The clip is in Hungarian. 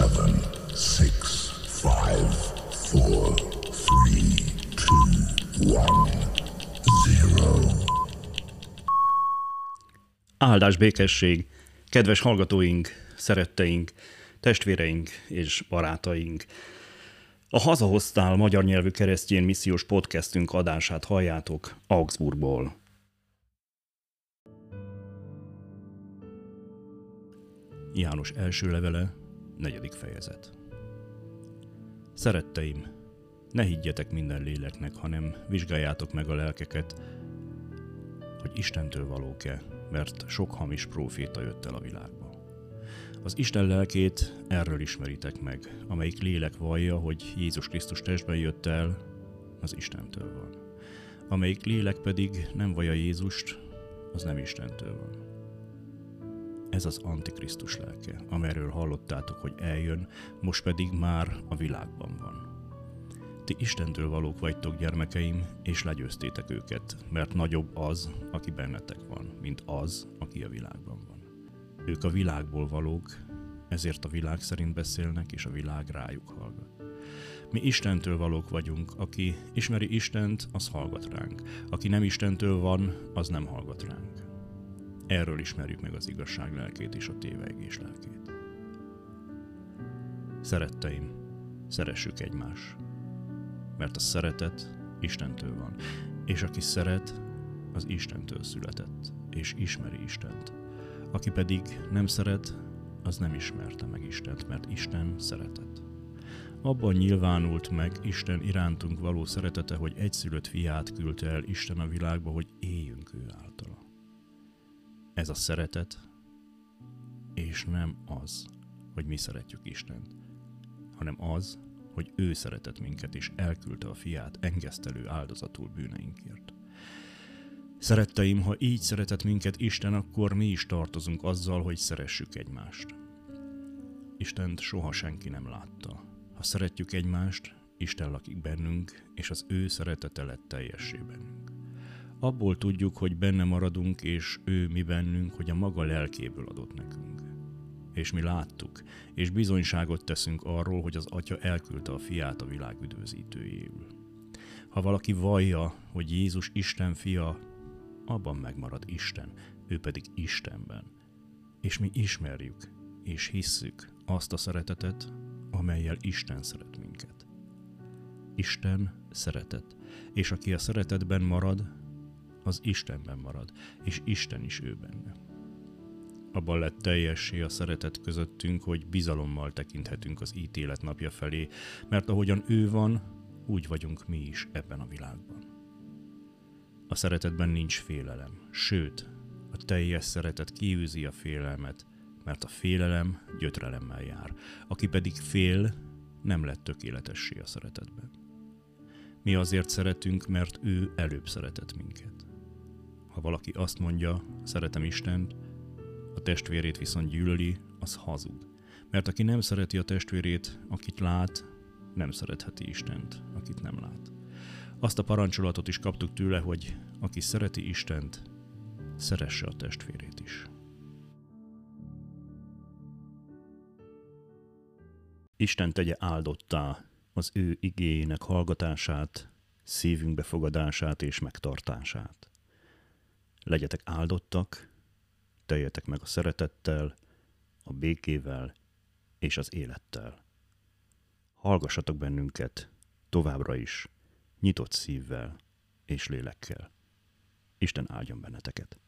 seven, six, five, four, three, two, one, zero. Áldás békesség! Kedves hallgatóink, szeretteink, testvéreink és barátaink! A Hazahoztál magyar nyelvű keresztjén missziós podcastünk adását halljátok Augsburgból. János első levele, negyedik fejezet. Szeretteim, ne higgyetek minden léleknek, hanem vizsgáljátok meg a lelkeket, hogy Istentől valók-e, mert sok hamis próféta jött el a világba. Az Isten lelkét erről ismeritek meg, amelyik lélek vallja, hogy Jézus Krisztus testben jött el, az Istentől van. Amelyik lélek pedig nem vallja Jézust, az nem Istentől van. Ez az Antikrisztus lelke, amelyről hallottátok, hogy eljön, most pedig már a világban van. Ti Istentől valók vagytok, gyermekeim, és legyőztétek őket, mert nagyobb az, aki bennetek van, mint az, aki a világban van. Ők a világból valók, ezért a világ szerint beszélnek, és a világ rájuk hallgat. Mi Istentől valók vagyunk, aki ismeri Istent, az hallgat ránk. Aki nem Istentől van, az nem hallgat ránk. Erről ismerjük meg az igazság lelkét és a tévegés lelkét. Szeretteim, szeressük egymást, mert a szeretet Istentől van, és aki szeret, az Istentől született, és ismeri Istent. Aki pedig nem szeret, az nem ismerte meg Istent, mert Isten szeretet. Abban nyilvánult meg Isten irántunk való szeretete, hogy egyszülött fiát küldte el Isten a világba, hogy éljünk ő általa. Ez a szeretet, és nem az, hogy mi szeretjük Istent, hanem az, hogy ő szeretett minket, és elküldte a fiát engesztelő áldozatul bűneinkért. Szeretteim, ha így szeretett minket Isten, akkor mi is tartozunk azzal, hogy szeressük egymást. Istent soha senki nem látta. Ha szeretjük egymást, Isten lakik bennünk, és az ő szeretete lett teljessé bennünk. Abból tudjuk, hogy benne maradunk, és ő mi bennünk, hogy a maga lelkéből adott nekünk. És mi láttuk, és bizonyságot teszünk arról, hogy az Atya elküldte a fiát a világ üdvözítőjéül. Ha valaki vallja, hogy Jézus Isten fia, abban megmarad Isten, ő pedig Istenben. És mi ismerjük és hisszük azt a szeretetet, amelyel Isten szeret minket. Isten szeretet, és aki a szeretetben marad, az Istenben marad, és Isten is ő benne. Abban lett teljessé a szeretet közöttünk, hogy bizalommal tekinthetünk az ítélet napja felé, mert ahogyan ő van, úgy vagyunk mi is ebben a világban. A szeretetben nincs félelem, sőt, a teljes szeretet kiűzi a félelmet, mert a félelem gyötrelemmel jár. Aki pedig fél, nem lett tökéletessé a szeretetben. Mi azért szeretünk, mert ő előbb szeretett minket. Ha valaki azt mondja, szeretem Istent, a testvérét viszont gyűlöli, az hazug. Mert aki nem szereti a testvérét, akit lát, nem szeretheti Istent, akit nem lát. Azt a parancsolatot is kaptuk tőle, hogy aki szereti Istent, szeresse a testvérét is. Isten tegye áldottá az ő igényének hallgatását, szívünk befogadását és megtartását. Legyetek áldottak, teljetek meg a szeretettel, a békével és az élettel. Hallgassatok bennünket továbbra is, nyitott szívvel és lélekkel. Isten áldjon benneteket!